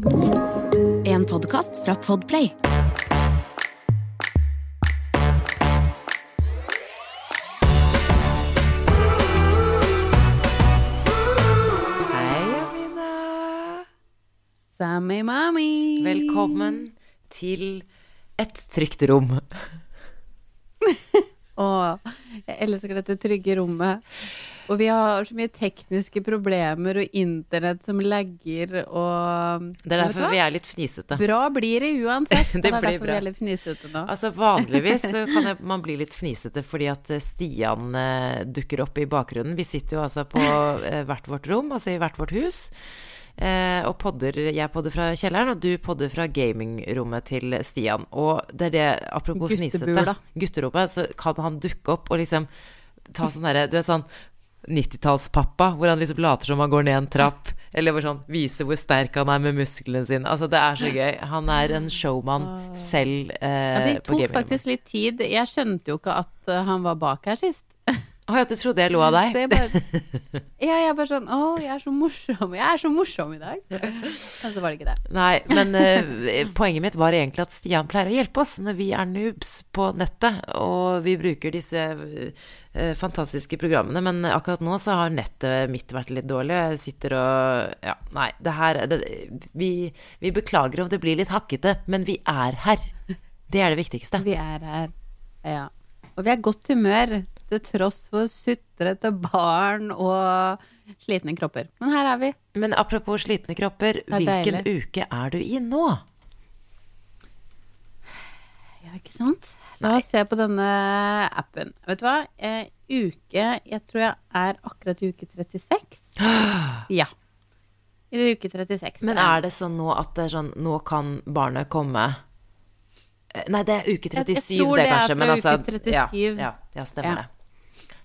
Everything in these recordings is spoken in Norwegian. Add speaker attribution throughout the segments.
Speaker 1: En podkast fra Podplay.
Speaker 2: Hei, Amina.
Speaker 3: Sammy Mami.
Speaker 2: Velkommen til et trygt rom.
Speaker 3: Å, jeg elsker dette trygge rommet. Og vi har så mye tekniske problemer og internett som lagger og
Speaker 2: Det er derfor vi er litt fnisete.
Speaker 3: Bra blir det uansett.
Speaker 2: Det
Speaker 3: det er derfor
Speaker 2: bra.
Speaker 3: vi er litt fnisete nå.
Speaker 2: Altså Vanligvis kan jeg, man bli litt fnisete fordi at eh, Stian eh, dukker opp i bakgrunnen. Vi sitter jo altså på eh, hvert vårt rom, altså i hvert vårt hus. Eh, og podder, jeg podder fra kjelleren, og du podder fra gamingrommet til Stian. Og det er det, apropos fnisete, gutterommet, så kan han dukke opp og liksom ta sånn derre Du vet sånn 90-tallspappa, hvor han liksom later som han går ned en trapp, eller hvor sånn viser hvor sterk han er med musklene sine. Altså, det er så gøy. Han er en showman selv eh,
Speaker 3: Ja, det tok faktisk litt tid. Jeg skjønte jo ikke at uh, han var bak her sist.
Speaker 2: Å ja, du trodde jeg lo av deg?
Speaker 3: Bare, ja, jeg bare sånn Å, jeg er så morsom. Jeg er så morsom i dag. Men så var det ikke det.
Speaker 2: Nei, men uh, poenget mitt var egentlig at Stian pleier å hjelpe oss når vi er noobs på nettet, og vi bruker disse uh, fantastiske programmene, men akkurat nå så har nettet mitt vært litt dårlig. Jeg sitter og Ja, nei, det her det, vi, vi beklager om det blir litt hakkete, men vi er her. Det er det viktigste.
Speaker 3: Vi er her. Ja. Og vi er godt humør til tross for sutrete barn og slitne kropper. Men her er vi.
Speaker 2: Men apropos slitne kropper,
Speaker 3: er
Speaker 2: hvilken
Speaker 3: deilig.
Speaker 2: uke er du i nå?
Speaker 3: Ja, ikke sant? La oss se på denne appen. Vet du hva? Eh, uke Jeg tror jeg er akkurat i uke 36. Ja. I uke 36.
Speaker 2: Men er det sånn nå at det er sånn Nå kan barnet komme Eh, Nei, det er uke
Speaker 3: Jeg-
Speaker 2: 37,
Speaker 3: jeg tror
Speaker 2: det,
Speaker 3: det er
Speaker 2: kanskje. Men
Speaker 3: fra
Speaker 2: altså
Speaker 3: uke 37.
Speaker 2: Ja, ja, ja stemmer
Speaker 3: Ja.
Speaker 2: det.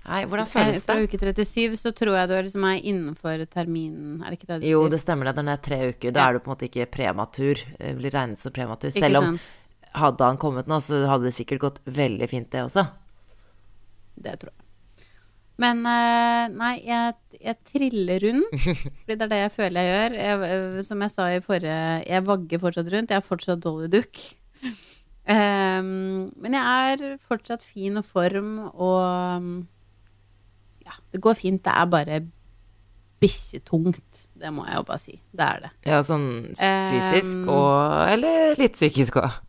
Speaker 2: Nei, hvordan føles det?
Speaker 3: Fra uke 37 så tror jeg du er liksom er innenfor terminen, er det ikke det du
Speaker 2: Jo, det stemmer det. Det er tre uker, da
Speaker 3: Ja.
Speaker 2: er du på en måte ikke prematur. eh, Blir regnet som prematur.
Speaker 3: Ikke
Speaker 2: Selv om
Speaker 3: sant?
Speaker 2: hadde han kommet nå, så hadde det sikkert gått veldig fint, det også.
Speaker 3: Det tror jeg. Men eh, nei, jeg, jeg triller rundt. Fordi det er det jeg føler jeg gjør. Jeg, eh, som jeg sa i forrige Jeg vagger fortsatt rundt. Jeg er fortsatt Dolly Duck. Um, men jeg er fortsatt fin og form, og det går fint. Det er bare bikkjetungt. Det må jeg jo bare si. Det er det.
Speaker 2: Ja, sånn fysisk
Speaker 3: Um,
Speaker 2: og Eller litt psykisk òg.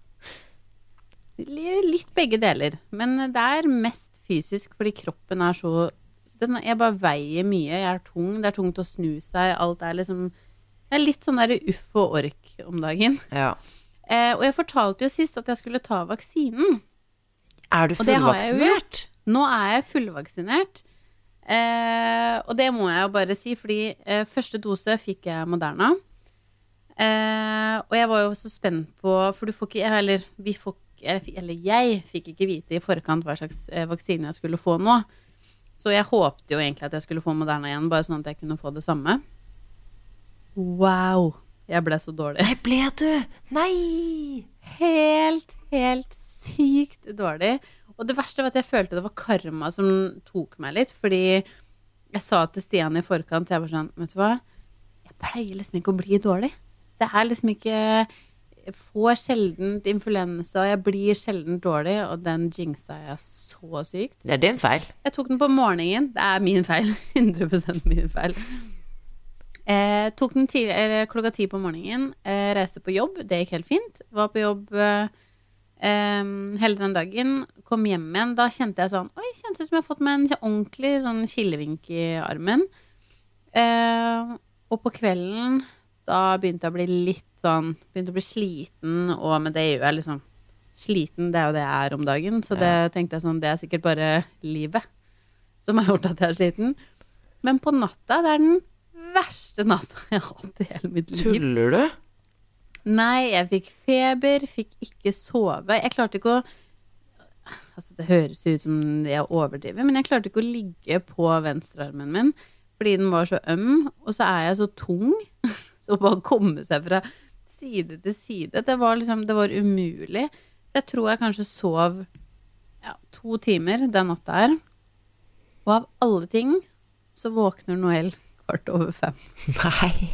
Speaker 3: Litt begge deler. Men det er mest fysisk fordi kroppen er så den, Jeg bare veier mye. Jeg er tung. Det er tungt å snu seg. Alt er liksom Jeg er litt sånn derre uff og ork om dagen.
Speaker 2: Ja.
Speaker 3: Eh, og jeg fortalte jo sist at jeg skulle ta vaksinen.
Speaker 2: Er du
Speaker 3: det
Speaker 2: fullvaksinert?
Speaker 3: gjort. Nå er jeg fullvaksinert. Eh, og det må jeg jo bare si, fordi eh, første dose fikk jeg Moderna. Eh, og jeg var jo så spent på For du får ikke Eller vi får Eller jeg fikk ikke vite i forkant hva slags eh, vaksine jeg skulle få nå. Så jeg håpte jo egentlig at jeg skulle få Moderna igjen, bare sånn at jeg kunne få det samme. Wow. Jeg ble så dårlig.
Speaker 2: Nei, ble du? Nei!
Speaker 3: helt, helt sykt dårlig. Og det verste var at jeg følte det var karma som tok meg litt, fordi jeg sa til Stian i forkant, jeg var sånn, vet du hva, jeg pleier liksom ikke å bli dårlig. Det er liksom ikke Jeg får sjelden influensa, og jeg blir sjelden dårlig, og den jinxa jeg så sykt.
Speaker 2: Det er din feil.
Speaker 3: Jeg tok den på morgenen. Det er min feil. 100% min feil. Eh, tok den klokka ti på morgenen. Eh, reiste på jobb. Det gikk helt fint. Var på jobb eh, eh, hele den dagen. Kom hjem igjen. Da kjente jeg sånn Oi, kjentes ut som jeg har fått meg en ordentlig sånn kilevink i armen. Uh, og på kvelden da begynte jeg å bli litt sånn Begynte å bli sliten, og med det gjør jeg liksom Sliten, det er jo det jeg er om dagen, så det tenkte jeg sånn Det er sikkert bare livet som har gjort at jeg er sliten. Men på natta, det er den verste natta jeg har hatt i hele mitt liv.
Speaker 2: Tuller du?
Speaker 3: Nei, jeg fikk feber, fikk ikke sove. Jeg klarte ikke å Altså, det høres ut som jeg overdriver, men jeg klarte ikke å ligge på venstrearmen min fordi den var så øm, og så er jeg så tung. Så bare komme seg fra side til side, det var liksom Det var umulig. Så jeg tror jeg kanskje sov ja, to timer den natta her. Og av alle ting så våkner Noel kvart over fem.
Speaker 2: Nei.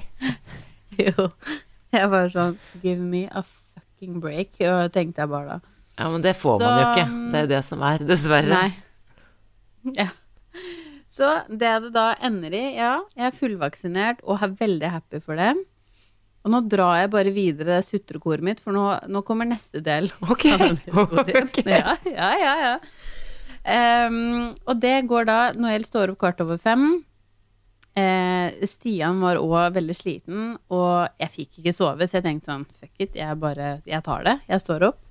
Speaker 3: Jo. Jeg var sånn Give me a fucking break, og tenkte jeg bare da.
Speaker 2: Ja, men det får
Speaker 3: Så,
Speaker 2: man jo ikke.
Speaker 3: um,
Speaker 2: Det er det som er, dessverre.
Speaker 3: Nei. Ja. Så det det da ender i, ja, jeg er fullvaksinert og er veldig happy for det. Og nå drar jeg bare videre det sutrekoret mitt, for nå, nå kommer neste del.
Speaker 2: Ok.
Speaker 3: av denne historien.
Speaker 2: Ok.
Speaker 3: Ja, ja, ja. ja. Um, og det går da Noel står opp kvart over fem. Eh, Stian var òg veldig sliten, og jeg fikk ikke sove, så jeg tenkte sånn fuck it, jeg bare Jeg tar det. Jeg står opp.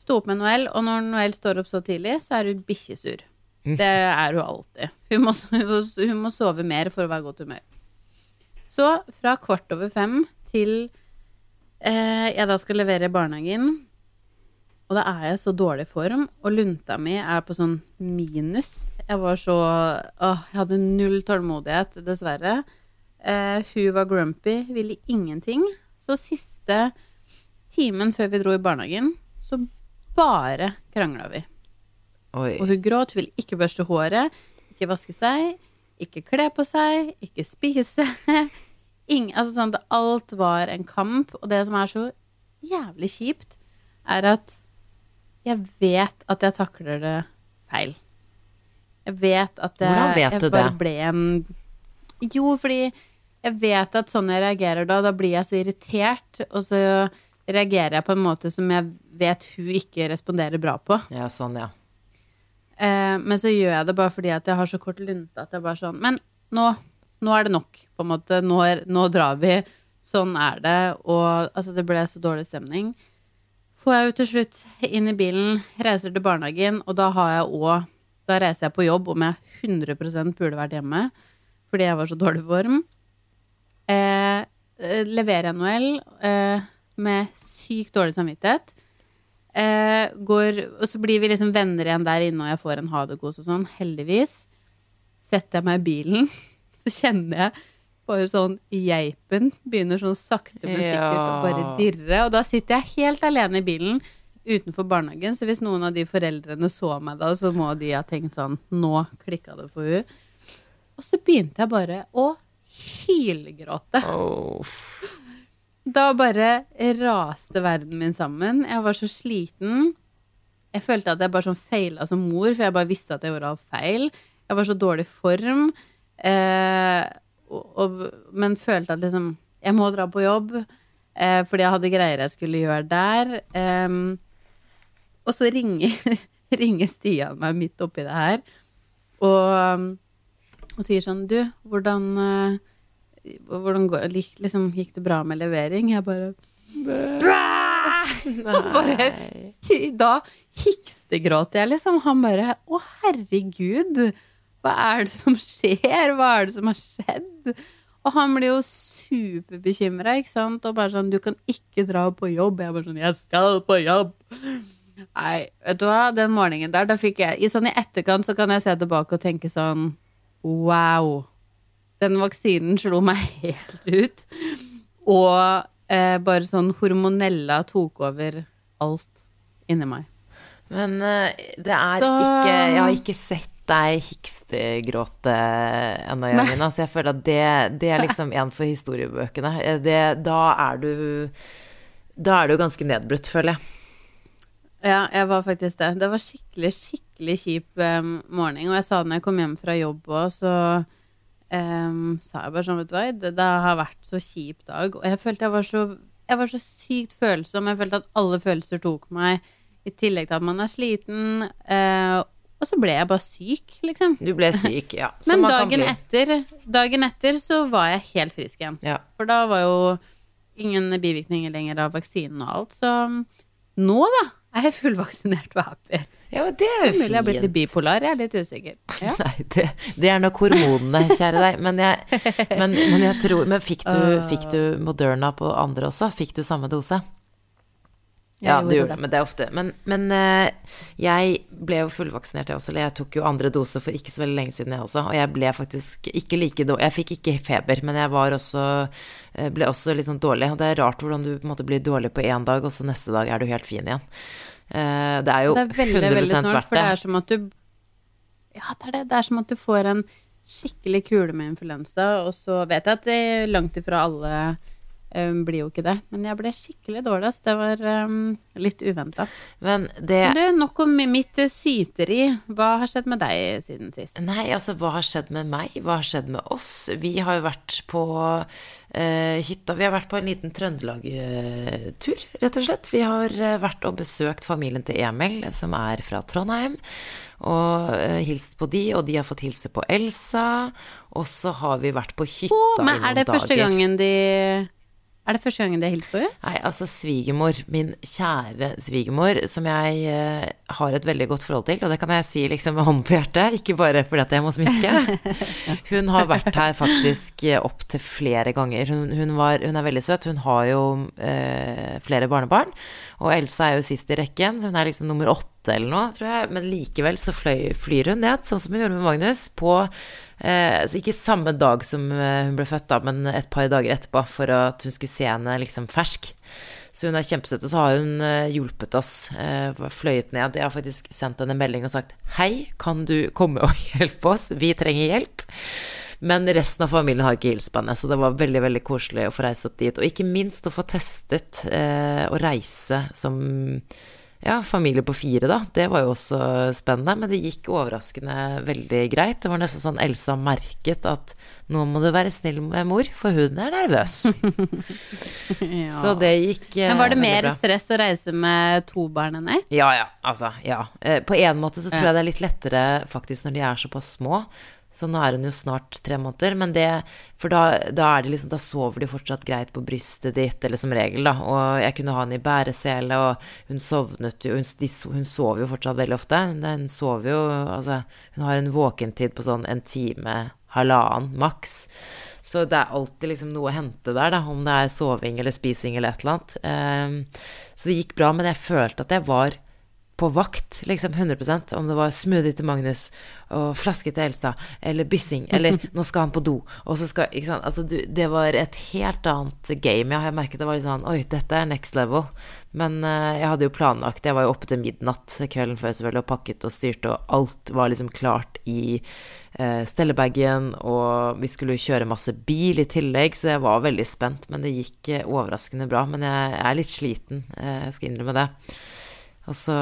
Speaker 3: Sto opp med Noel, og når Noel står opp så tidlig, så er hun bikkjesur. Det er hun alltid. Hun må, hun, må, sove mer for å være i godt humør. Så fra kvart over fem til eh, jeg da skal levere barnehagen, og da er jeg så dårlig form, og lunta mi er på sånn minus. Jeg var så Åh, jeg hadde null tålmodighet, dessverre. Eh, hun var grumpy, ville ingenting. Så siste timen før vi dro i barnehagen, så bare krangla vi.
Speaker 2: Oi.
Speaker 3: Og hun gråt, hun ville ikke børste håret, ikke vaske seg, ikke kle på seg, ikke spise. Ingen, altså sånn alt var en kamp. Og det som er så jævlig kjipt, er at jeg vet at jeg takler det feil. Jeg vet at jeg,
Speaker 2: vet
Speaker 3: jeg
Speaker 2: du
Speaker 3: bare
Speaker 2: det?
Speaker 3: ble en Jo, fordi jeg vet at sånn jeg reagerer da, da blir jeg så irritert, og så reagerer jeg på en måte som jeg vet hun ikke responderer bra på.
Speaker 2: Ja, sånn, ja.
Speaker 3: Eh, men så gjør jeg det bare fordi at jeg har så kort lunte at jeg bare sånn Men nå, nå er det nok, på en måte. Nå, nå drar vi. Sånn er det. Og altså, det ble så dårlig stemning. Får jeg jo til slutt inn i bilen, reiser til barnehagen, og da har jeg òg Da reiser jeg på jobb om jeg 100 burde vært hjemme fordi jeg var så dårlig form. Eh, eh, leverer jeg Noel eh, med sykt dårlig samvittighet. Eh, går, og så blir vi liksom venner igjen der inne, og jeg får en ha det-kos og sånn. Heldigvis. Setter jeg meg i bilen, så kjenner jeg bare sånn geipen begynner sånn sakte, men sikkert å bare dirre. Og da sitter jeg helt alene i bilen utenfor barnehagen, så hvis noen av de foreldrene så meg da, så må de ha tenkt sånn Nå klikka det for hun. Og så begynte jeg bare å hylgråte.
Speaker 2: Oh.
Speaker 3: Da bare raste verden min sammen. Jeg var så sliten. Jeg følte at jeg bare sånn feila som mor, for jeg bare visste at jeg gjorde alt feil. Jeg var så dårlig form. Eh, og, og, men følte at liksom Jeg må dra på jobb, eh, fordi jeg hadde greier jeg skulle gjøre der. Eh, og så ringer, ringer Stian meg midt oppi det her og, og sier sånn Du, hvordan eh, hvordan går, liksom, gikk det bra med levering? Jeg bare bare Da hikstegråter jeg, liksom. Han bare Å, herregud! Hva er det som skjer? Hva er det som har skjedd? Og han blir jo superbekymra, ikke sant? Og bare sånn Du kan ikke dra på jobb. Jeg bare sånn Jeg skal på jobb! Nei, vet du hva? Den morgenen der, da fikk jeg I sånn i etterkant så kan jeg se tilbake og tenke sånn Wow. Den vaksinen slo meg helt ut. Og eh, bare sånn hormonella tok over alt inni meg.
Speaker 2: Men eh, det er
Speaker 3: Så-
Speaker 2: ikke Jeg har ikke sett deg hikstegråte ennå, Janina. Så jeg føler at det, det er liksom en for historiebøkene. Eh, Det, da er du Da er du ganske nedbrutt, føler jeg.
Speaker 3: Ja, jeg var faktisk det. Det var skikkelig, skikkelig kjip um, morgen. Og jeg sa det når jeg kom hjem fra jobb òg, så um, sa jeg bare sånn, vet du hva, det, det har vært så kjip dag. Og jeg følte jeg var så Jeg var så sykt følsom. Jeg følte at alle følelser tok meg. I tillegg til at man er sliten. Eh, og så ble jeg bare syk, liksom.
Speaker 2: Du ble syk, ja. som
Speaker 3: Men dagen etter, dagen etter så var jeg helt frisk igjen.
Speaker 2: Ja.
Speaker 3: For da var jo ingen bivirkninger lenger av vaksinen og alt. Så nå, da, er jeg fullvaksinert og happy.
Speaker 2: ja, men det er jo fint.
Speaker 3: Mulig jeg har blitt litt bipolar, jeg er litt usikker. Ja.
Speaker 2: Nei, det, det er nok hormonene, kjære deg. Men jeg, men, men jeg tror Men fikk du, fikk du Moderna på andre også? Fikk du samme dose? Ja,
Speaker 3: det
Speaker 2: du
Speaker 3: gjorde
Speaker 2: det, men det er ofte. Men, men uh, jeg ble jo fullvaksinert, jeg også. Eller jeg tok jo andre dose for ikke så veldig lenge siden, jeg også. Og jeg ble faktisk ikke like dårlig. Jeg fikk ikke feber, men jeg var også, eh, ble også litt sånn dårlig. Og det er rart hvordan du på en måte blir dårlig på én dag, og så neste dag er du helt fin igjen. Uh, Det er jo
Speaker 3: Det er veldig, veldig snålt,
Speaker 2: verdt
Speaker 3: for det
Speaker 2: det.
Speaker 3: er som at du Ja, det er det. Det er som at du får en skikkelig kule med influensa, og så vet jeg at det er langt ifra alle Um, blir jo ikke det. Men jeg ble skikkelig dårlig, så Det var um, litt uventa.
Speaker 2: Men det
Speaker 3: Men du, nok om mitt eh, syteri. Hva har skjedd med deg siden sist?
Speaker 2: Nei, altså, hva har skjedd med meg? Hva har skjedd med oss? Vi har jo vært på uh, hytta. Vi har vært på en liten Trøndelag-tur, rett og slett. Vi har eh, vært og besøkt familien til Emil, som er fra Trondheim. Og hilst på de, og de har fått hilse på Elsa. Og så har vi vært på hytta
Speaker 3: Å,
Speaker 2: i
Speaker 3: men
Speaker 2: noen
Speaker 3: er det første
Speaker 2: dager.
Speaker 3: gangen de Er det første gangen de har hilst på henne?
Speaker 2: Nei, altså svigermor, min kjære svigermor, som jeg uh, har et veldig godt forhold til, og det kan jeg si liksom med hånden på hjertet, ikke bare fordi at jeg må smiske. Hun har vært her faktisk eh, opptil flere ganger. Hun, hun, var, hun er veldig søt. Hun har jo uh, flere barnebarn, og Elsa er jo sist i rekken, så hun er liksom nummer åtte eller noe, tror jeg. Men likevel så fløy, flyr hun ned, sånn som hun gjorde med Magnus, på altså ikke samme dag som eh, hun ble født, da, men et par dager etterpå, for at hun skulle se henne liksom fersk. Så hun er kjempesøt. Og så har hun eh, hjulpet oss, eh, fløyet ned. Jeg har faktisk sendt henne en melding og sagt hei, kan du komme og hjelpe oss? Vi trenger hjelp. Men resten av familien har ikke hilst på henne, så det var veldig veldig koselig å få reist opp dit. Og ikke minst å få testet eh, å reise som ja, familie på fire, da. Det var jo også spennende, men det gikk overraskende veldig greit. Det var nesten sånn Elsa merket at nå må du være snill med mor, for hun er nervøs.
Speaker 3: Ja.
Speaker 2: Så det gikk eh,
Speaker 3: Men var det mer stress å reise med to barn enn ett?
Speaker 2: Ja, ja. Altså, ja. Eh, På en måte så tror jeg det er litt lettere faktisk når de er såpass små. Så nå er hun jo snart tre måneder, men det For da, da liksom Da sover de fortsatt greit på brystet ditt, eller som regel, da. Og jeg kunne ha henne i bæresele, og hun sovnet jo Hun, hun sover jo fortsatt veldig ofte. Hun sover jo Altså, hun har en våkentid på sånn en time, halvannen maks. Så det er alltid liksom noe å hente der, da, om det er soving eller spising eller et eller annet. Um, så det gikk bra, men jeg følte at jeg var på vakt, liksom 100% om det var smoothie til Magnus og flaske til Elstad eller byssing, eller nå skal han på do, og så skal Ikke sant. Altså, du, det var et helt annet game. Jeg merket det var litt sånn Oi, dette er next level. Men uh, jeg hadde jo planlagt Jeg var jo oppe til midnatt kvelden før selvfølgelig og pakket og styrte, og alt var liksom klart i uh, stellebagen, og vi skulle jo kjøre masse bil i tillegg, så jeg var veldig spent. Men det gikk uh, overraskende bra. Men jeg er litt sliten, jeg skal innrømme det. Og så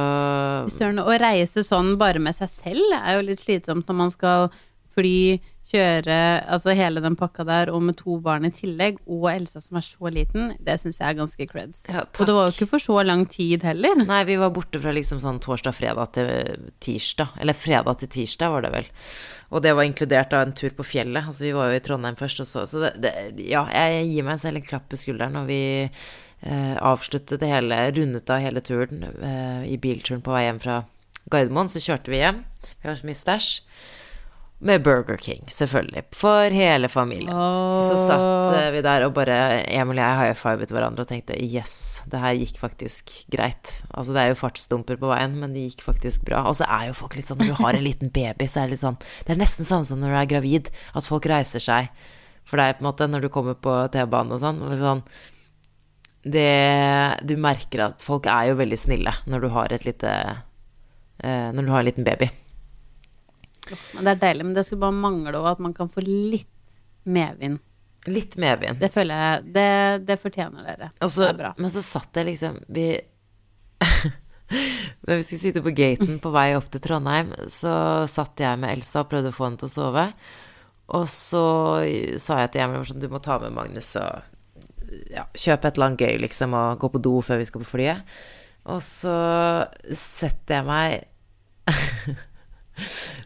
Speaker 3: Søren, å reise sånn bare med seg selv er jo litt slitsomt når man skal fly, kjøre, altså hele den pakka der, og med to barn i tillegg, og Elsa som er så liten, det syns jeg er ganske creds.
Speaker 2: Ja,
Speaker 3: og det var jo ikke for så lang tid heller.
Speaker 2: Nei, vi var borte fra liksom sånn torsdag-fredag til tirsdag. Eller fredag til tirsdag, var det vel. Og det var inkludert av en tur på fjellet. Altså, vi var jo i Trondheim først, og så Så det, det Ja, jeg gir meg selv en klapp på skulderen når vi eh, avsluttet det hele, rundet av hele turen eh, i bilturen på vei hjem fra Gardermoen. Så kjørte vi hjem. Vi har så mye stæsj. Med Burger King, selvfølgelig. For hele familien. Så satt eh, vi der og bare Emil og jeg high fivet hverandre og tenkte yes, det her gikk faktisk greit. Altså det er jo fartsdumper på veien, men det gikk faktisk bra. Og så er jo folk litt sånn når du har en liten baby, så er det litt sånn Det er nesten samme som når du er gravid, at folk reiser seg for deg på en måte når du kommer på T-banen og sånn. og sånn det Du merker at folk er jo veldig snille når du har et lite eh, Når du har en liten baby.
Speaker 3: Men det er deilig, men det skulle bare mangle òg at man kan få litt medvind.
Speaker 2: Litt medvind.
Speaker 3: Det føler jeg Det, det fortjener dere.
Speaker 2: Også,
Speaker 3: det er bra.
Speaker 2: men så satt jeg liksom vi Da vi skulle sitte på gaten på vei opp til Trondheim, så satt jeg med Elsa og prøvde å få henne til å sove. Og så sa jeg til Emil sånn, du må ta med Magnus og ja, kjøpe et eller annet gøy, liksom, og gå på do før vi skal på flyet. Og så setter jeg meg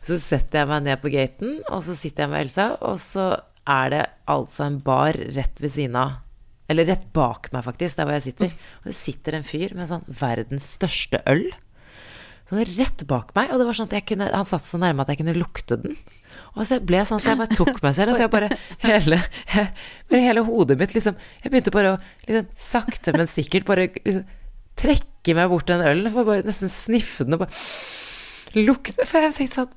Speaker 2: Så setter jeg meg ned på gaten, og så sitter jeg med Elsa, og så er det altså en bar rett ved siden av Eller rett bak meg, faktisk, der hvor jeg sitter. Og det sitter en fyr med sånn verdens største øl. Sånn rett bak meg, og det var sånn at jeg kunne Han satt så nærme at jeg kunne lukte den. Og så ble jeg sånn at jeg bare tok meg selv, og jeg bare hele, jeg, hele hodet mitt liksom Jeg begynte bare å liksom sakte, men sikkert bare liksom trekke meg bort den ølen, for bare nesten sniffe den og bare lukte For jeg tenkte sånn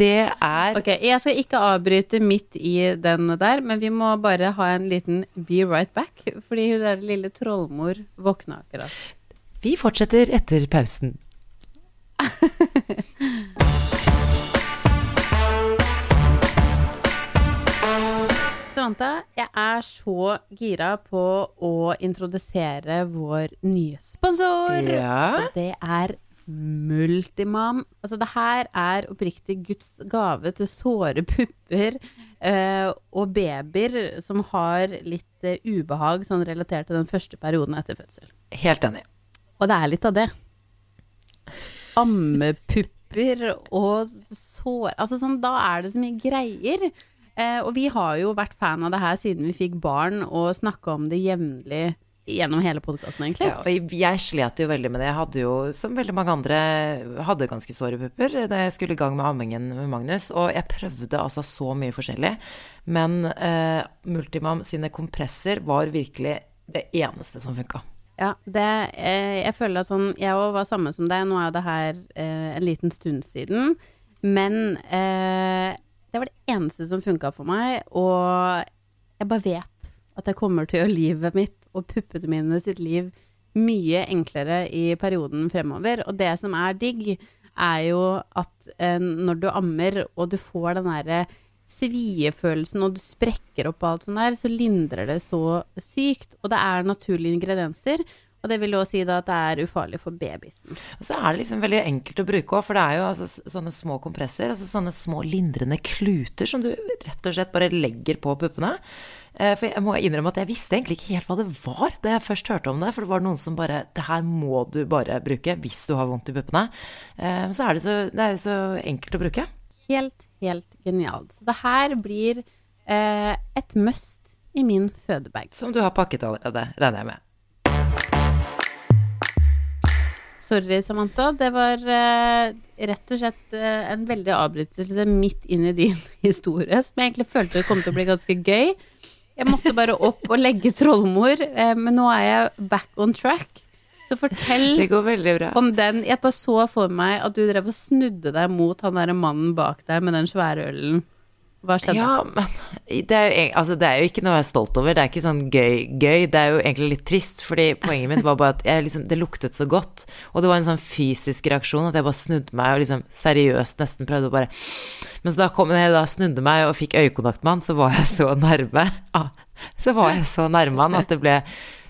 Speaker 2: Det er
Speaker 3: Ok, jeg skal ikke avbryte midt i den der, men vi må bare ha en liten be right back, fordi hun der lille trollmor våkna akkurat.
Speaker 2: Vi fortsetter etter pausen.
Speaker 3: Samantha, jeg er så gira på å introdusere vår nye sponsor.
Speaker 2: Ja.
Speaker 3: Og det er Multimam. Altså, det her er oppriktig Guds gave til såre pupper uh, og babyer som har litt uh, ubehag sånn relatert til den første perioden etter fødsel.
Speaker 2: Helt enig.
Speaker 3: Og det er litt av det. Ammepupper og sår Altså sånn, da er det så mye greier. Eh, og vi har jo vært fan av det her siden vi fikk barn, og snakka om det jevnlig gjennom hele podkasten, egentlig.
Speaker 2: Ja, og jeg slet jo veldig med det. Jeg hadde jo, som veldig mange andre, hadde ganske såre pupper da jeg skulle i gang med ammingen med Magnus. Og jeg prøvde altså så mye forskjellig. Men eh, Multimam sine kompresser var virkelig det eneste som funka.
Speaker 3: Ja, det, eh, jeg føler at sånn Jeg òg var samme som deg, nå er jo det her eh, en liten stund siden. Men eh, det var det eneste som funka for meg, og jeg bare vet at jeg kommer til å gjøre livet mitt og puppene mine sitt liv mye enklere i perioden fremover. Og det som er digg, er jo at eh, når du ammer, og du får den derre sviefølelsen, og du sprekker opp og alt sånt der, så lindrer det så sykt. Og det er naturlige ingredienser. Og det vil også si da at det er ufarlig for babysen.
Speaker 2: Og så er det liksom veldig enkelt å bruke òg, for det er jo altså sånne små kompresser, altså sånne små lindrende kluter som du rett og slett bare legger på puppene. Eh, For jeg må innrømme at jeg visste egentlig ikke helt hva det var da jeg først hørte om det, for det var noen som bare Det her må du bare bruke hvis du har vondt i puppene. Eh, så er det så, det er jo så enkelt å bruke.
Speaker 3: Helt, helt genialt. Så det her blir eh, et must i min fødebag.
Speaker 2: Som du har pakket allerede, regner jeg med.
Speaker 3: Sorry, Samantha. Det var uh, rett og slett uh, en veldig avbrytelse midt inn i din historie, som jeg egentlig følte kom til å bli ganske gøy. Jeg måtte bare opp og legge trollmor, uh, men nå er jeg back on track. Så fortell
Speaker 2: Det går bra.
Speaker 3: om den. Jeg bare så for meg at du drev og snudde deg mot han derre mannen bak deg med den svære ølen. Hva skjedde?
Speaker 2: Ja, men det er, jo, altså, det er jo ikke noe jeg er stolt over. Det er ikke sånn gøy, gøy. Det er jo egentlig litt trist, fordi poenget mitt var bare at liksom, det luktet så godt. Og det var en sånn fysisk reaksjon at jeg bare snudde meg og liksom seriøst nesten prøvde å bare Men så da kom jeg da snudde meg og fikk øyekontakt med han, så var jeg så nærme. Ah, så var jeg så nærme han at det ble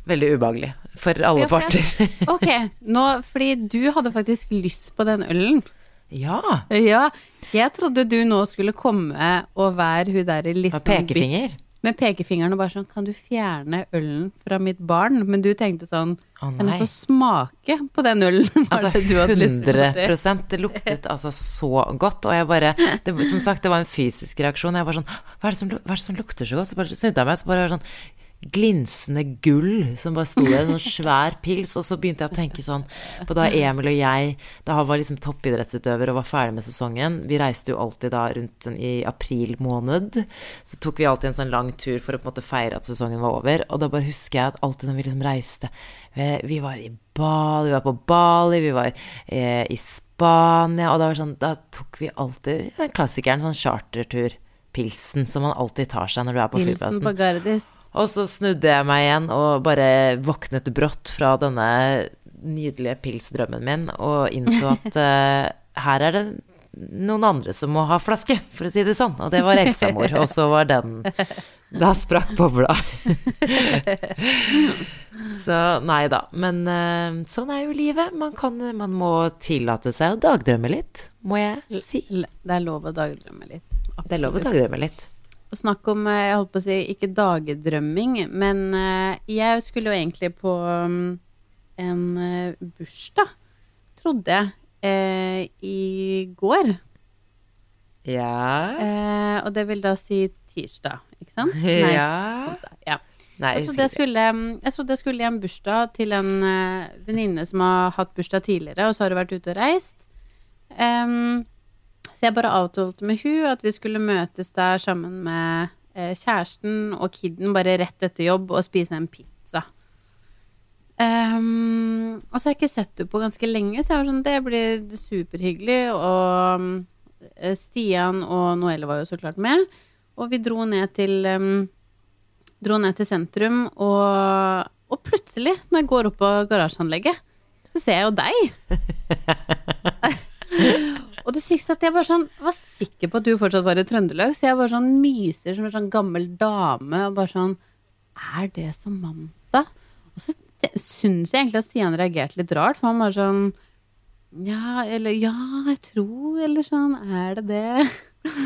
Speaker 2: veldig ubehagelig for alle
Speaker 3: Ja, for
Speaker 2: parter.
Speaker 3: Ok, nå, fordi du hadde faktisk lyst på den ølen.
Speaker 2: Ja.
Speaker 3: Ja, jeg trodde du nå skulle komme og være hun der litt sånn
Speaker 2: pekefinger.
Speaker 3: Med pekefingeren og bare sånn Kan du fjerne ølen fra mitt barn? Men du tenkte sånn
Speaker 2: Å,
Speaker 3: Kan jeg få smake på den ølen?
Speaker 2: Altså
Speaker 3: det du hadde lyst til å si?
Speaker 2: 100 Det luktet altså så godt. Og jeg bare det, Som sagt, det var en fysisk reaksjon. Jeg var sånn Hva er det som, er det som lukter så godt? Så bare snudde jeg meg, så bare sånn glinsende gull som bare sto der, en sånn svær pils. Og så begynte jeg å tenke sånn på da Emil og jeg Da han var liksom toppidrettsutøver og var ferdig med sesongen Vi reiste jo alltid da rundt i april måned. Så tok vi alltid en sånn lang tur for å på en måte feire at sesongen var over. Og da bare husker jeg at alltid når vi liksom reiste vi, var i Bali, vi var på Bali, vi var eh, i Spania, og da, var sånn, da tok vi alltid den klassikeren, sånn chartertur. Pilsen som man alltid tar seg når du er på
Speaker 3: Pilsen på Gardis.
Speaker 2: Og så snudde jeg meg igjen og bare våknet brått fra denne nydelige pilsdrømmen min og innså at uh, her er det noen andre som må ha flaske, for å si det sånn. Og det var eksamor. Og så var den Da sprakk bobla. så nei da. Men uh, sånn er jo livet. Man, kan, man må tillate seg å dagdrømme litt, må jeg si.
Speaker 3: Det er lov å dagdrømme litt.
Speaker 2: Det er lov å dagdrømme litt.
Speaker 3: Snakk om, eh, jeg holdt på å si, ikke dagdrømming, men eh, jeg skulle jo egentlig på um, en eh, bursdag, trodde jeg, i går.
Speaker 2: Ja.
Speaker 3: Og det vil da si tirsdag, ikke sant?
Speaker 2: Ja.
Speaker 3: onsdag, ja.
Speaker 2: Nei,
Speaker 3: Jeg trodde jeg, skulle, mm, jeg trodde jeg skulle i en bursdag til en venninne som har hatt bursdag tidligere, og så har hun vært ute og reist. Em, så jeg bare avtalte med hun at vi skulle møtes der sammen med eh, kjæresten og kidden bare rett etter jobb og spise en pizza. Um, og så har jeg ikke sett henne på ganske lenge, så jeg var sånn, det blir superhyggelig. Og eh, Stian og Noelle var jo så klart med. Og vi dro ned til um, dro ned til sentrum, og, og plutselig, når jeg går opp på garasjeanlegget, så ser jeg jo deg. og det sykeste at jeg bare sånn, var sikker på at du fortsatt var i Trøndelag, så jeg bare sånn myser som en sånn gammel dame, og bare sånn Er det Samantha? Og så syns jeg egentlig at Stian reagerte litt rart, for han var sånn Ja, eller Ja, jeg tror Eller sånn Er det det?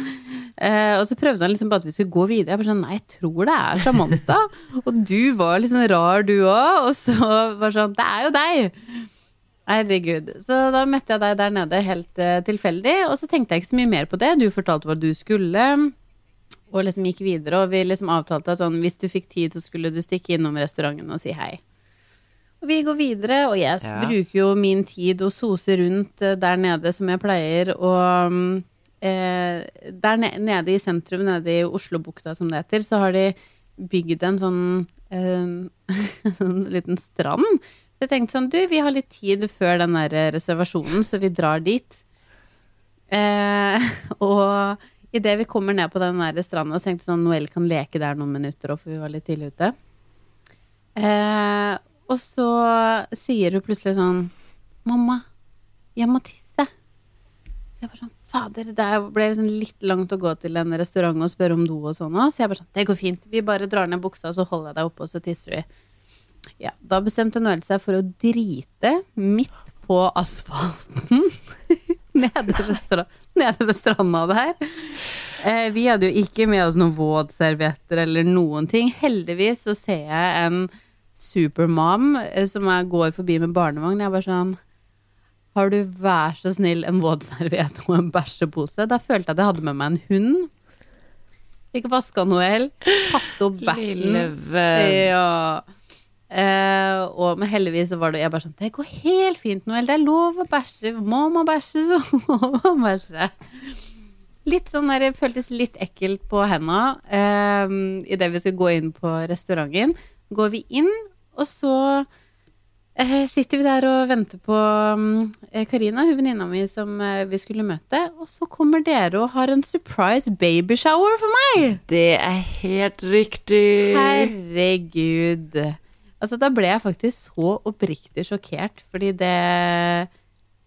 Speaker 3: eh, og så prøvde han liksom bare at vi skulle gå videre. Jeg bare sånn Nei, jeg tror det er Samantha. og du var sånn rar, du òg. Og så var sånn Det er jo deg! Herregud. Så da møtte jeg deg der nede helt uh, tilfeldig, og så tenkte jeg ikke så mye mer på det. Du fortalte hva du skulle, og liksom gikk videre, og vi liksom avtalte at sånn hvis du fikk tid, så skulle du stikke innom restauranten og si hei. Og vi går videre, og jeg
Speaker 2: Ja.
Speaker 3: bruker jo min tid å sose rundt uh, der nede som jeg pleier, og um, eh, der ne nede i sentrum, nede i Oslobukta som det heter, så har de bygd en sånn uh, en liten strand. Jeg tenkte sånn, du, vi har litt tid før den der reservasjonen, så vi drar dit. Eh, og idet vi kommer ned på den der stranda, så tenkte vi sånn, Noel kan leke der noen minutter, òg, for vi var litt tidlig ute. Eh, og så sier hun plutselig sånn Mamma, jeg må tisse. Så jeg bare sånn Fader, det ble liksom litt langt å gå til en restaurant og spørre om do og sånn òg. Så jeg bare sånn Det går fint. Vi bare drar ned buksa, og så holder jeg deg oppe, og så tisser vi. Ja, da bestemte Noel seg for å drite midt på asfalten nede ved, stra nede ved stranda der. Eh, vi hadde jo ikke med oss noen våtservietter eller noen ting. Heldigvis så ser jeg en supermom eh, som jeg går forbi med barnevogn. Jeg bare sånn Har du vær så snill en våtserviett og en bæsjepose? Da følte jeg at jeg hadde med meg en hund. Fikk vaska Noel, tatt opp bæsjen. Ja. Eh, og, men heldigvis så var det jeg bare sånn Det går helt fint, Noel. Det er lov å bæsje. Må man bæsje, så må man bæsje. Litt sånn der, Det føltes litt ekkelt på henda eh, idet vi skulle gå inn på restauranten. Går vi inn, og så uh, sitter vi der og venter på mm, eh, Karina, hun venninna mi som vi skulle møte. Og så kommer dere og har en surprise babyshower for meg!
Speaker 2: Det er helt riktig.
Speaker 3: Herregud. Altså, da ble jeg faktisk så oppriktig sjokkert, fordi det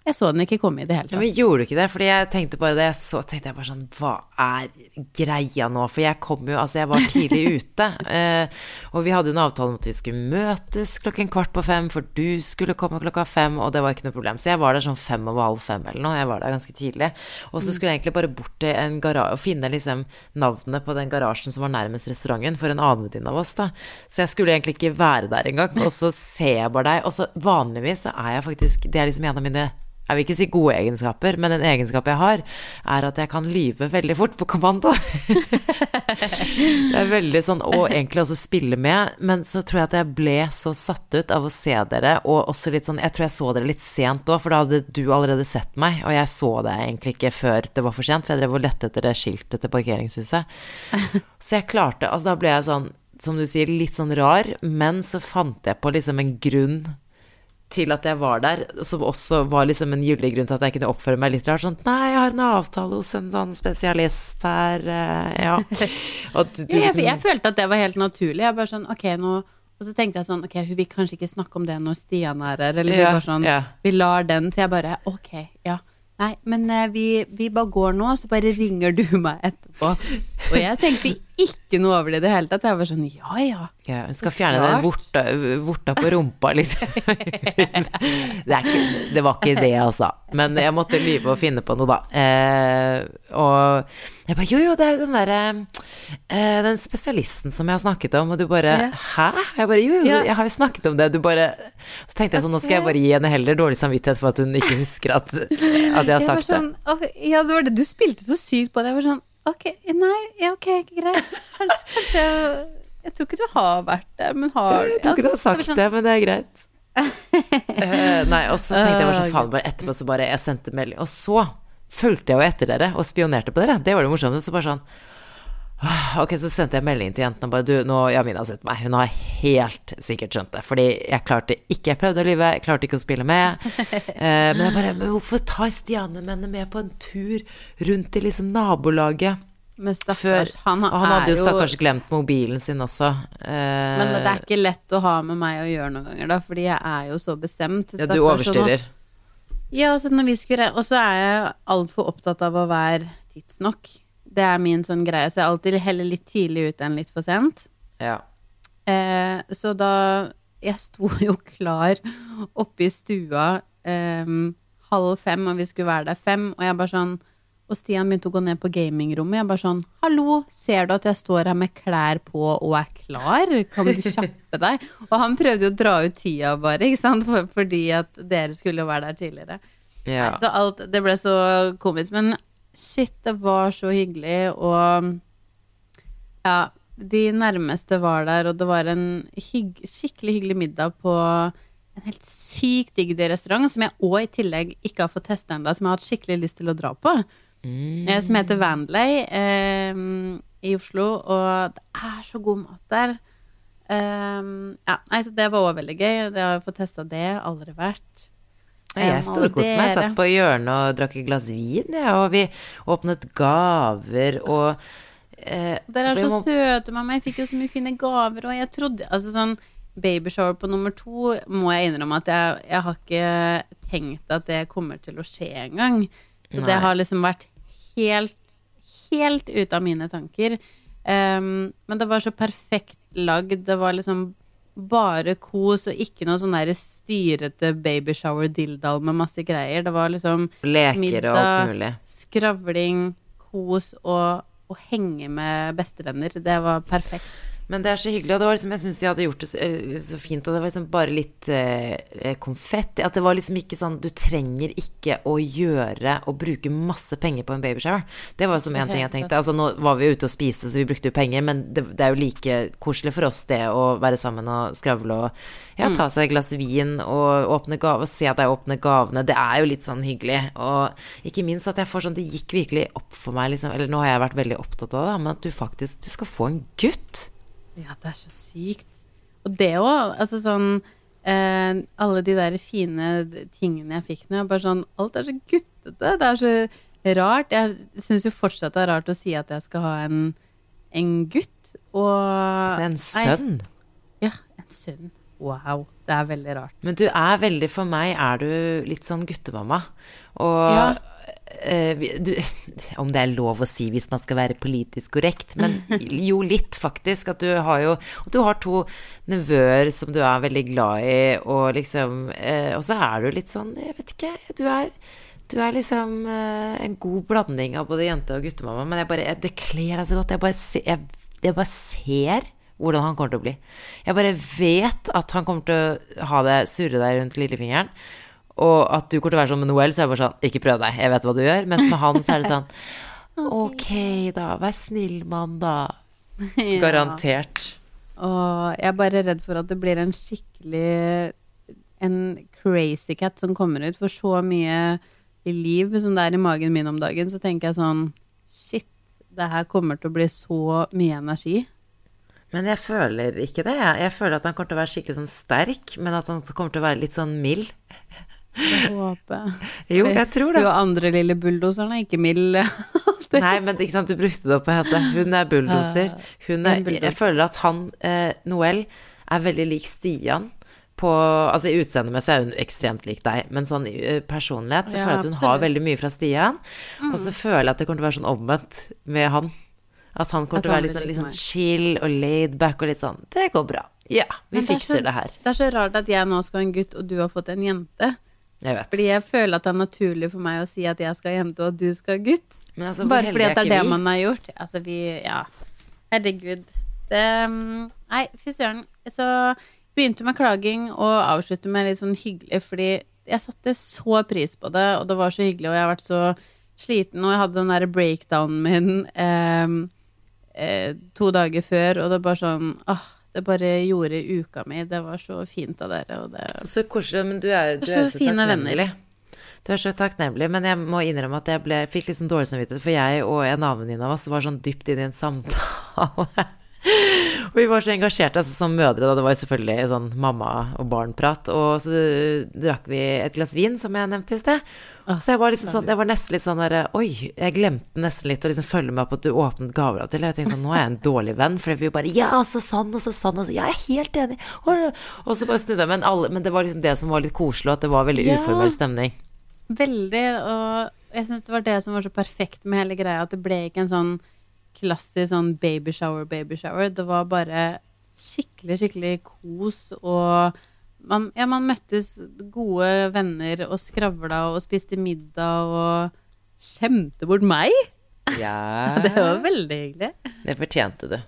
Speaker 3: Jeg så den ikke komme i det hele
Speaker 2: Ja,
Speaker 3: tatt.
Speaker 2: men gjorde du ikke det? Fordi jeg tenkte bare det så, tenkte jeg bare sånn Hva er greia nå? For jeg kom jo Altså, jeg var tidlig ute. Eh, og vi hadde jo en avtale om at vi skulle møtes klokken kvart på fem, for du skulle komme klokka fem, og det var ikke noe problem. Så jeg var der sånn fem over halv fem eller noe. Jeg var der ganske tidlig. Og så skulle jeg egentlig bare bort til en garasje og finne liksom navnet på den garasjen som var nærmest restauranten, for en annen venninne av oss, da. Så jeg skulle egentlig ikke være der engang. Og så ser jeg bare deg. Og så vanligvis så er jeg faktisk Det er liksom en av mine jeg vil ikke si gode egenskaper, men en egenskap jeg har, er at jeg kan lyve veldig fort på kommando. det er veldig sånn, og egentlig også spille med, men så tror jeg at jeg ble så satt ut av å se dere, og også litt sånn, jeg tror jeg så dere litt sent òg, for da hadde du allerede sett meg, og jeg så det egentlig ikke før det var for sent, for jeg drev og lette etter det skiltet til parkeringshuset. Så jeg klarte, altså da ble jeg sånn, som du sier, litt sånn rar, men så fant jeg på liksom en grunn til at jeg var der, som også var liksom en gyldig grunn til at jeg kunne oppføre meg litt rart. Sånn Nei, jeg har en avtale hos en sånn spesialist her, eh, ja. Du, du
Speaker 3: jeg,
Speaker 2: liksom
Speaker 3: jeg følte at det var helt naturlig. Jeg bare sånn, ok, nå Og så tenkte jeg sånn, ok, hun vil kanskje ikke snakke om det når Stian er her, eller vi
Speaker 2: Ja,
Speaker 3: bare sånn
Speaker 2: ja.
Speaker 3: Vi lar den, så jeg bare ok, ja. Nei, men eh, vi, vi bare går nå, så bare ringer du meg etterpå. Og jeg tenkte ikke noe over det i det hele tatt. Jeg var sånn ja ja.
Speaker 2: ja, Hun skal fjerne den vorta, vorta på rumpa, liksom. det, ikke, det var ikke det, altså. Men jeg måtte lyve og finne på noe, da. Eh, og jeg bare Jo, jo, det er den derre eh, Den spesialisten som jeg har snakket om, og du bare
Speaker 3: Ja.
Speaker 2: Hæ? Jeg bare Jo, jo, jeg har jo snakket om det. Du bare Så tenkte jeg sånn, nå skal jeg bare gi henne heller dårlig samvittighet for at hun ikke husker at, at jeg har
Speaker 3: Jeg
Speaker 2: sagt det.
Speaker 3: Okay, ja, det var det. Du spilte så sykt på det. Jeg var sånn ok, nei, ja, ok, greit. Kanskje, kanskje Jeg tror ikke du har vært der, men har
Speaker 2: Jeg tror ikke du har sagt
Speaker 3: sånn,
Speaker 2: det, men det er greit. uh, nei, og så tenkte jeg bare sånn, faen, bare etterpå så bare Jeg sendte melding. Og så fulgte jeg jo etter dere og spionerte på dere. Det var det morsomme. Så bare sånn «Åh, Ok, så sendte jeg melding til jentene bare Du, nå Jamina har sett meg. Hun har helt sikkert skjønt det. Fordi jeg klarte ikke Jeg prøvde å lyve, jeg klarte ikke å spille med. Eh, men jeg bare Men hvorfor tar Stiane mennene med på en tur rundt i liksom nabolaget?
Speaker 3: Men stakkars, han,
Speaker 2: og han hadde jo
Speaker 3: stakkars
Speaker 2: stakkars glemt mobilen sin også. Eh,
Speaker 3: Men det er ikke lett å ha med meg å gjøre noen ganger, da, fordi jeg er jo så bestemt.
Speaker 2: ja, du
Speaker 3: overstyrer. og nå-
Speaker 2: overstyrer.
Speaker 3: Ja, altså når vi skulle Og så er jeg altfor opptatt av å være tidsnok. Det er min sånn greie, så jeg alltid heller litt tidlig ut enn litt for sent.
Speaker 2: Ja.
Speaker 3: Eh, så da Jeg sto jo klar oppe i stua eh, halv fem, og vi skulle være der fem, og jeg bare sånn og Stian begynte å gå ned på gamingrommet. Jeg bare sånn 'Hallo, ser du at jeg står her med klær på og er klar? Kan du kjappe deg?' Og han prøvde jo å dra ut tida bare, ikke sant, For, fordi at dere skulle jo være der tidligere.
Speaker 2: ja.
Speaker 3: Så alt Det ble så komisk. Men shit, det var så hyggelig, og Ja, de nærmeste var der, og det var en hygg, skikkelig hyggelig middag på en helt sykt digg restaurant, som jeg òg i tillegg ikke har fått testa ennå, som jeg har hatt skikkelig lyst til å dra på.
Speaker 2: Mm.
Speaker 3: Eh, Som heter Vanley eh, i Oslo, og det er så god mat der. Um, ja, altså det var òg veldig gøy. Det har jeg fått testa det. Aldri vært.
Speaker 2: Jeg storkoste meg. Satt på hjørnet og drakk et glass vin, ja, og vi åpnet gaver og eh,
Speaker 3: Dere er så
Speaker 2: må-
Speaker 3: søte, mamma. Jeg fikk jo så mye fine gaver, og jeg trodde Altså sånn babyshower på nummer to må jeg innrømme at jeg, jeg har ikke tenkt at det kommer til å skje engang. Så
Speaker 2: Nei.
Speaker 3: det har liksom vært helt, helt ute av mine tanker. Um, men det var så perfekt lagd. Det var liksom bare kos, og ikke noe sånn styrete babyshower-dilldall med masse greier. Det var liksom
Speaker 2: Leker og alt mulig.
Speaker 3: skravling, kos og å henge med bestevenner. Det var perfekt.
Speaker 2: Men det er så hyggelig, og det var liksom, jeg syns de hadde gjort det så, eh, så fint, og det var liksom bare litt eh, konfetti. At det var liksom ikke sånn Du trenger ikke å gjøre og bruke masse penger på en babyshower. Det var som en ting jeg tenkte. Altså nå var vi jo ute og spiste, så vi brukte jo penger, men det, det er jo like koselig for oss det å være sammen og skravle og ja, ta seg et glass vin og åpne gave og se at jeg åpner gavene. Det er jo litt sånn hyggelig. Og ikke minst at jeg får sånn Det gikk virkelig opp for meg, liksom, eller nå har jeg vært veldig opptatt av det, men at du faktisk Du skal få en gutt.
Speaker 3: Ja, det er så sykt. Og det òg, altså sånn eh, Alle de der fine tingene jeg fikk nå, bare sånn Alt er så guttete. Det er så rart. Jeg syns jo fortsatt det er rart å si at jeg skal ha en, en gutt. Og
Speaker 2: Altså en sønn.
Speaker 3: Nei, ja, en sønn. Wow. Det er veldig rart.
Speaker 2: Men du er veldig, for meg er du litt sånn guttemamma. Og
Speaker 3: Ja.
Speaker 2: Eh, du, Om det er lov å si hvis man skal være politisk korrekt, men jo litt, faktisk. At du har jo Og du har to nevøer som du er veldig glad i, og liksom eh, Og så er du litt sånn, jeg vet ikke, du er du er liksom eh, en god blanding av både jente- og guttemamma, men jeg bare, jeg, det kler deg så godt. Jeg bare, se, jeg, jeg bare ser hvordan han kommer til å bli. Jeg bare vet at han kommer til å ha det surre der rundt lillefingeren. Og at du kommer til å være sånn med Noel, så er jeg bare sånn Ikke prøv deg, jeg vet hva du gjør. Mens med han så er det sånn Ok, da. Vær snill, mann, da. Garantert.
Speaker 3: Og jeg er bare redd for at det blir en skikkelig En crazy cat som kommer ut. For så mye i liv som det er i magen min om dagen, så tenker jeg sånn Shit, det her kommer til å bli så mye energi.
Speaker 2: Men jeg føler ikke det. Jeg, jeg føler at han kommer til å være skikkelig sånn sterk, men at han kommer til å være litt sånn mild.
Speaker 3: Jeg håper.
Speaker 2: Jo, jeg tror det.
Speaker 3: Du og andre lille bulldoseren er ikke mild.
Speaker 2: Nei, men ikke sant, du brukte det opp på henne. Hun er bulldoser. Hun er, jeg føler at han, eh, Noel, er veldig lik Stian. På, altså I utseendemessig er hun ekstremt lik deg, men sånn eh, personlighet så
Speaker 3: Ja,
Speaker 2: føler jeg at hun har
Speaker 3: absolutt. har
Speaker 2: veldig mye fra Stian. Og så føler jeg at det kommer til å være sånn omvendt med han. At han kommer
Speaker 3: At
Speaker 2: til å være litt sånn, litt sånn chill og laid back og litt sånn Det går bra. Ja, vi
Speaker 3: det er
Speaker 2: fikser
Speaker 3: så-
Speaker 2: det her.
Speaker 3: Det er så rart at jeg nå skal ha en gutt, og du har fått en jente.
Speaker 2: Jeg vet.
Speaker 3: Fordi jeg føler at det er naturlig for meg å si at jeg skal jente, og at du skal gutt.
Speaker 2: Men altså,
Speaker 3: Bare fordi at det er det
Speaker 2: vi?
Speaker 3: man har gjort. Altså, vi Ja. Herregud. Det mm, Nei, fy søren. Så begynte med klaging og avslutte med litt sånn hyggelig, fordi jeg satte så pris på det, og det var så hyggelig, og jeg har vært så sliten, og jeg hadde den derre breakdownen min eh, eh, to dager før, og det bare sånn åh, det bare gjorde uka mi. Det var så fint av dere, og det
Speaker 2: Så koselig, men du er, du
Speaker 3: Så
Speaker 2: er så
Speaker 3: fine
Speaker 2: venner. Du er så takknemlig, men jeg må innrømme at jeg ble, fikk sånn dårlig samvittighet, for jeg og en annen venninne av oss var sånn dypt inne i en samtale. og vi var så engasjerte, altså som mødre, da. Det var jo selvfølgelig sånn mamma- og barn-prat. Og så drakk vi et glass vin, som jeg nevnte i sted. Så jeg var liksom sånn, jeg var nesten litt sånn derre Oi, jeg glemte nesten litt å liksom følge med på at du åpnet gaver av til. Jeg tenkte sånn, nå er jeg en dårlig venn, for vi bare Ja, så sånn, og så sånn, og så Ja, jeg er helt enig. Og, så bare snudde jeg. Men, alle, men det var liksom det som var litt koselig, at det var veldig
Speaker 3: Ja.
Speaker 2: uformell stemning.
Speaker 3: veldig. Og jeg syns det var det som var så perfekt med hele greia, at det ble ikke en sånn klassisk sånn babyshower, babyshower. Det var bare skikkelig, skikkelig kos og man, ja, man møttes gode venner og skravla og spiste middag og skjemte bort meg.
Speaker 2: Ja,
Speaker 3: Det var veldig hyggelig.
Speaker 2: det fortjente du.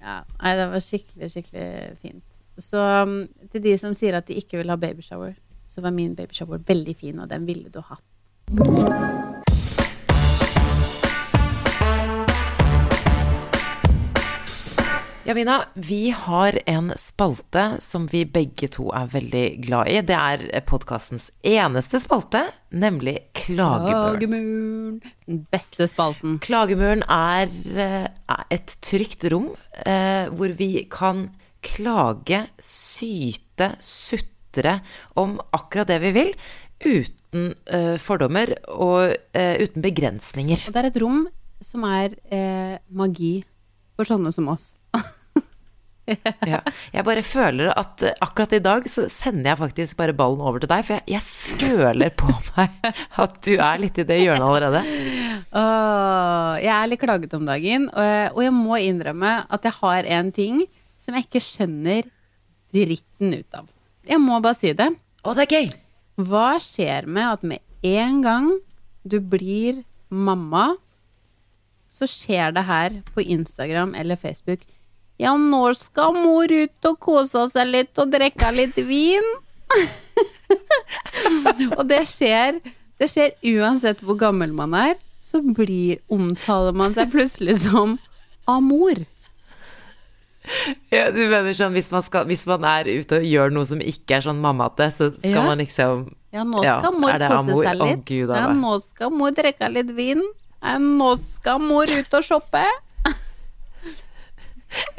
Speaker 3: Ja, nei, det var skikkelig, skikkelig fint. Så um, til de som sier at de ikke vil ha babyshower, så var min babyshower veldig fin, og den ville du hatt.
Speaker 2: Ja, Mina, vi har en spalte som vi begge to er veldig glad i. Det er podkastens eneste spalte, nemlig Klagemuren.
Speaker 3: Klagemuren. Den beste spalten.
Speaker 2: Klagemuren er eh, er et trygt rom eh, hvor vi kan klage, syte, sutre om akkurat det vi vil, uten eh, fordommer og eh, uten begrensninger.
Speaker 3: Og det er et rom som er magi for sånne som oss.
Speaker 2: Ja. Jeg bare føler at eh, akkurat i dag så sender jeg faktisk bare ballen over til deg, for jeg, jeg føler på meg at du er litt i det hjørnet allerede.
Speaker 3: Åh, jeg er litt klaget om dagen, og, og jeg må innrømme at jeg har en ting som jeg ikke skjønner dritten ut av. Jeg må bare si det.
Speaker 2: Å, det er gøy!
Speaker 3: Hva skjer med at med en gang du blir mamma, så skjer det her på Instagram eller Facebook Ja, nå skal mor ut og kose seg litt og drikke litt vin. og det skjer, det skjer uansett hvor gammel man er, så blir, omtaler man seg plutselig som amor.
Speaker 2: Ja, du mener sånn hvis man, skal, hvis man er ute og gjør noe som ikke er sånn mammate, så skal
Speaker 3: Ja.
Speaker 2: man liksom
Speaker 3: Ja, nå
Speaker 2: Ja,
Speaker 3: skal mor
Speaker 2: er
Speaker 3: kose seg
Speaker 2: litt.
Speaker 3: litt.
Speaker 2: Gud,
Speaker 3: ja, nå skal mor drikke litt vin. Ja, nå skal mor ut og shoppe.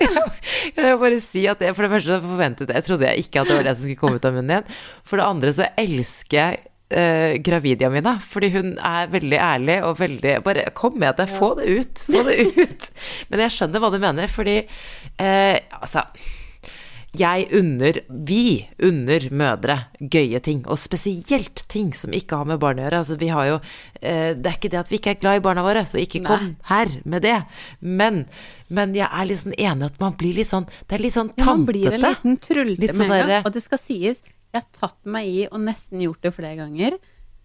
Speaker 2: Jeg vil bare si at jeg, For det første forventet jeg Jeg trodde jeg ikke at det var det som skulle komme ut av munnen igjen. For det andre så elsker jeg eh, gravidia mine, fordi hun er veldig ærlig og veldig Bare kom med det, få det ut, få det ut. Men jeg skjønner hva du mener, fordi eh, Altså jeg unner, vi unner mødre gøye ting, og spesielt ting som ikke har med barn å gjøre. Altså, vi har jo, eh, det er ikke det at vi ikke er glad i barna våre, så ikke kom
Speaker 3: Nei.
Speaker 2: her med det. Men, men jeg er sånn enig at man blir litt sånn Det er litt sånn
Speaker 3: Ja, man blir en liten trulte
Speaker 2: sånn
Speaker 3: med en gang. Og det skal sies, jeg har tatt meg i og nesten gjort det flere ganger.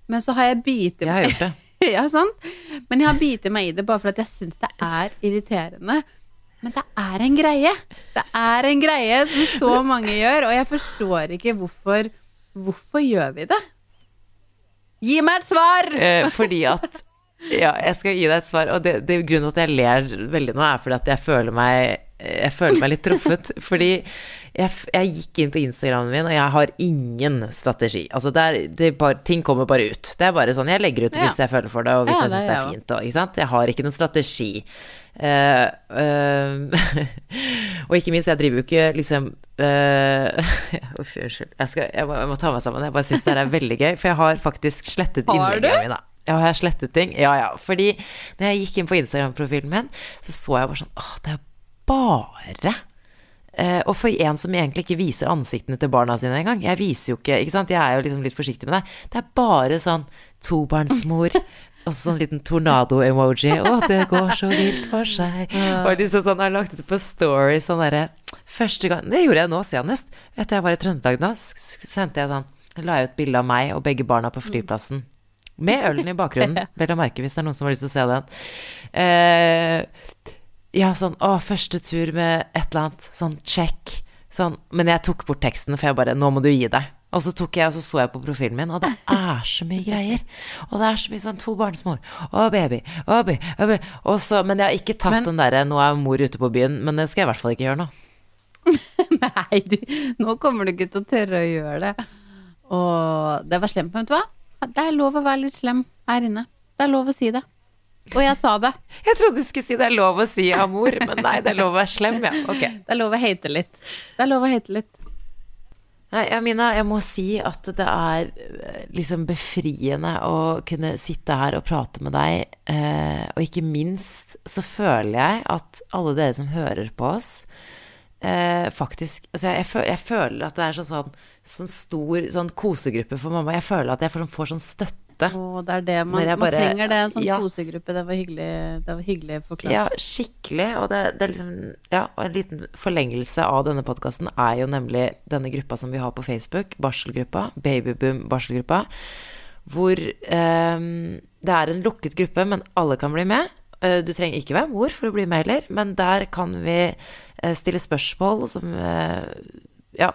Speaker 3: Men så har jeg bitt
Speaker 2: Jeg har gjort det.
Speaker 3: ja, sant? Men jeg har bitt meg i det bare fordi at jeg syns det er irriterende. Men det er en greie. Det er en greie som så mange gjør, og jeg forstår ikke hvorfor Hvorfor gjør vi det? Gi meg et svar!
Speaker 2: Eh, fordi at Ja, jeg skal gi deg et svar, og det, det grunnen til at jeg ler veldig nå, er fordi at jeg føler meg jeg føler meg litt truffet, fordi jeg, jeg gikk inn på Instagramen min, og jeg har ingen strategi. Altså, det er, det er bare, ting kommer bare ut. Det er bare sånn, jeg legger ut
Speaker 3: Ja.
Speaker 2: hvis jeg føler for det, og hvis
Speaker 3: Ja,
Speaker 2: jeg syns det
Speaker 3: er
Speaker 2: fint, og, ikke sant. Jeg har ikke noen strategi. Uh, uh, og ikke minst, jeg driver jo ikke liksom eh, Uh, unnskyld. Jeg, jeg, må, jeg må ta meg sammen. Jeg bare syns det her er veldig gøy, for jeg har faktisk slettet innleggene mine. Ja, har jeg slettet ting? Ja, ja. Fordi når jeg gikk inn på Instagram-profilen min, så så jeg bare sånn Åh, det er bare eh, Og for en som egentlig ikke viser ansiktene til barna sine engang. Jeg viser jo ikke Ikke sant, jeg er jo liksom litt forsiktig med det. Det er bare sånn tobarnsmor. Og sånn liten tornado-emoji. Å, det går så vilt for seg. Og liksom sånn, jeg har lagt ut på Story sånn derre Første gang Det gjorde jeg nå senest. Etter jeg var i Trøndelag s- sendte jeg sånn La jeg ut bilde av meg og begge barna på flyplassen. Med ølen i bakgrunnen, vel å merke, hvis det er noen som har lyst til å se den. Eh, ja, sånn Å, første tur med et eller annet. Sånn check. Sånn. Men jeg tok bort teksten, for jeg bare Nå må du gi deg. Og så tok jeg, og så så jeg på profilen min, og det er så mye greier. Og det er så mye sånn to barnsmor og baby og baby. Og baby. Og så, men jeg har ikke tatt
Speaker 3: Men-
Speaker 2: den derre 'nå er mor ute på byen', men det skal jeg i hvert fall ikke gjøre nå.
Speaker 3: Nei, du, nå kommer du ikke til å tørre å gjøre det. Og det var slemt, men vet du hva? Det er lov å være litt slem her inne. Det er lov å si det. Og jeg sa det.
Speaker 2: Jeg trodde du skulle si det er lov å si amor, men nei, det er lov å være slem, ja. Ok.
Speaker 3: Det er lov å hate litt. Det er lov å hate litt.
Speaker 2: Nei, Amina, jeg må si at det er eh, liksom befriende å kunne sitte her og prate med deg. Eh, og ikke minst så føler jeg at alle dere som hører på oss, eh, faktisk altså jeg, jeg, føler, jeg føler at det er sånn, sånn, sånn stor sånn kosegruppe for mamma. Jeg føler at jeg får, får sånn støtte ute.
Speaker 3: Og det er det man,
Speaker 2: bare-
Speaker 3: trenger. Det en sånn
Speaker 2: Ja.
Speaker 3: kosegruppe. Det var hyggelig, det var hyggelig forklart.
Speaker 2: Ja, skikkelig. Og det, det er liksom Ja, og en liten forlengelse av denne podkasten er jo nemlig denne gruppa som vi har på Facebook, barselgruppa, Babyboom barselgruppa, hvor eh, det er en lukket gruppe, men alle kan bli med. Eh, Du trenger ikke være mor for å bli med heller, men der kan vi eh, stille spørsmål som eh, Ja,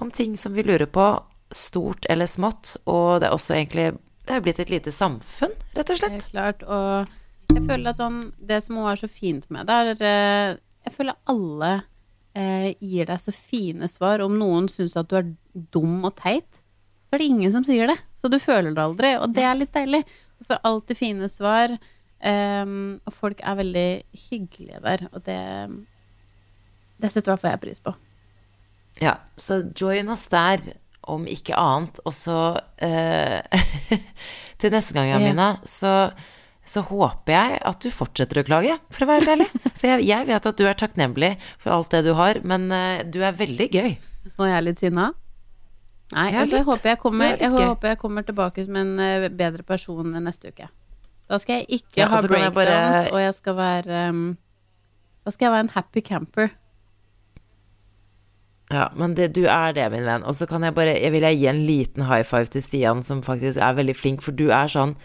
Speaker 2: om ting som vi lurer på, stort eller smått. Og det er også egentlig Det er blitt et lite samfunn, rett og slett.
Speaker 3: Helt klart. Og jeg føler at sånn Det som også er så fint med det, er eh, Jeg føler alle eh, gir deg så fine svar. Om noen syns at du er dum og teit, så er det ingen som sier det. Så du føler det aldri, og det er litt deilig. Du får alltid fine svar, eh, og folk er veldig hyggelige der, og det Det setter i hvert fall jeg pris på.
Speaker 2: Ja, så join oss der, om ikke annet. Og så eh, Til neste gang, Amina, så, så håper jeg at du fortsetter å klage, for å være helt ærlig. Så jeg, jeg vet at du er takknemlig for alt det du har, men eh, du er veldig gøy.
Speaker 3: Nå er jeg litt sinna. Nei,
Speaker 2: jeg,
Speaker 3: vet jeg, håper jeg, kommer,
Speaker 2: er
Speaker 3: jeg håper jeg kommer tilbake som en eh, bedre person neste uke. Da skal jeg ikke
Speaker 2: Ja,
Speaker 3: ha breakdowns,
Speaker 2: bare-
Speaker 3: og jeg skal være um, Da skal jeg være en happy camper.
Speaker 2: Ja, men det, du er det, min venn. Og så kan jeg bare Jeg vil gi en liten high five til Stian, som faktisk er veldig flink, for du er sånn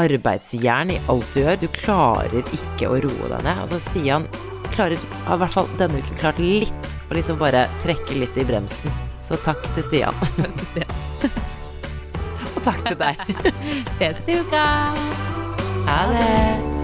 Speaker 2: arbeidsjern i alt du gjør. Du klarer ikke å roe deg ned. Altså, Stian klarer, har i hvert fall denne uken klart litt å liksom bare trekke litt i bremsen. Så takk til Stian. takk til Stian. Og takk til deg.
Speaker 3: Ses til uka!
Speaker 2: Ha det.